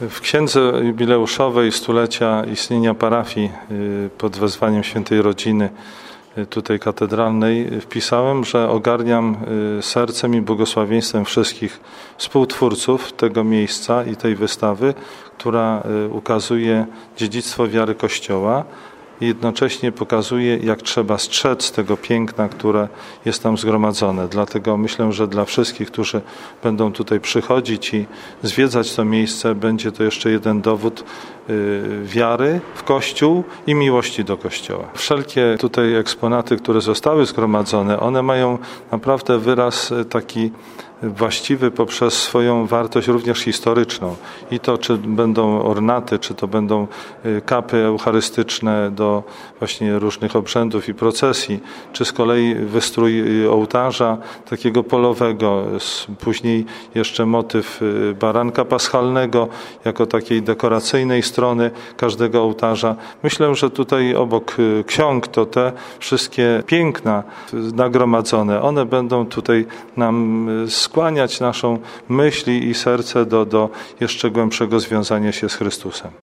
W księdze jubileuszowej stulecia istnienia parafii y, pod wezwaniem świętej rodziny y, tutaj katedralnej wpisałem, że ogarniam y, sercem i błogosławieństwem wszystkich współtwórców tego miejsca i tej wystawy, która ukazuje dziedzictwo wiary Kościoła i jednocześnie pokazuje, jak trzeba strzec tego piękna, które jest tam zgromadzone. Dlatego myślę, że dla wszystkich, którzy będą tutaj przychodzić i zwiedzać to miejsce, będzie to jeszcze jeden dowód y, wiary w Kościół i miłości do Kościoła. Wszelkie tutaj eksponaty, które zostały zgromadzone, one mają naprawdę wyraz y, taki właściwy poprzez swoją wartość również historyczną. I to, czy będą ornaty, czy to będą y, kapy eucharystyczne do właśnie różnych obrzędów i procesji, czy z kolei wystrój y, ołtarza takiego polowego, później jeszcze motyw y, baranka paschalnego jako takiej dekoracyjnej strony każdego ołtarza. Myślę, że tutaj obok ksiąg to te wszystkie piękna nagromadzone, one będą tutaj nam skłaniać naszą myśli i serce do, do jeszcze głębszego związania się z Chrystusem.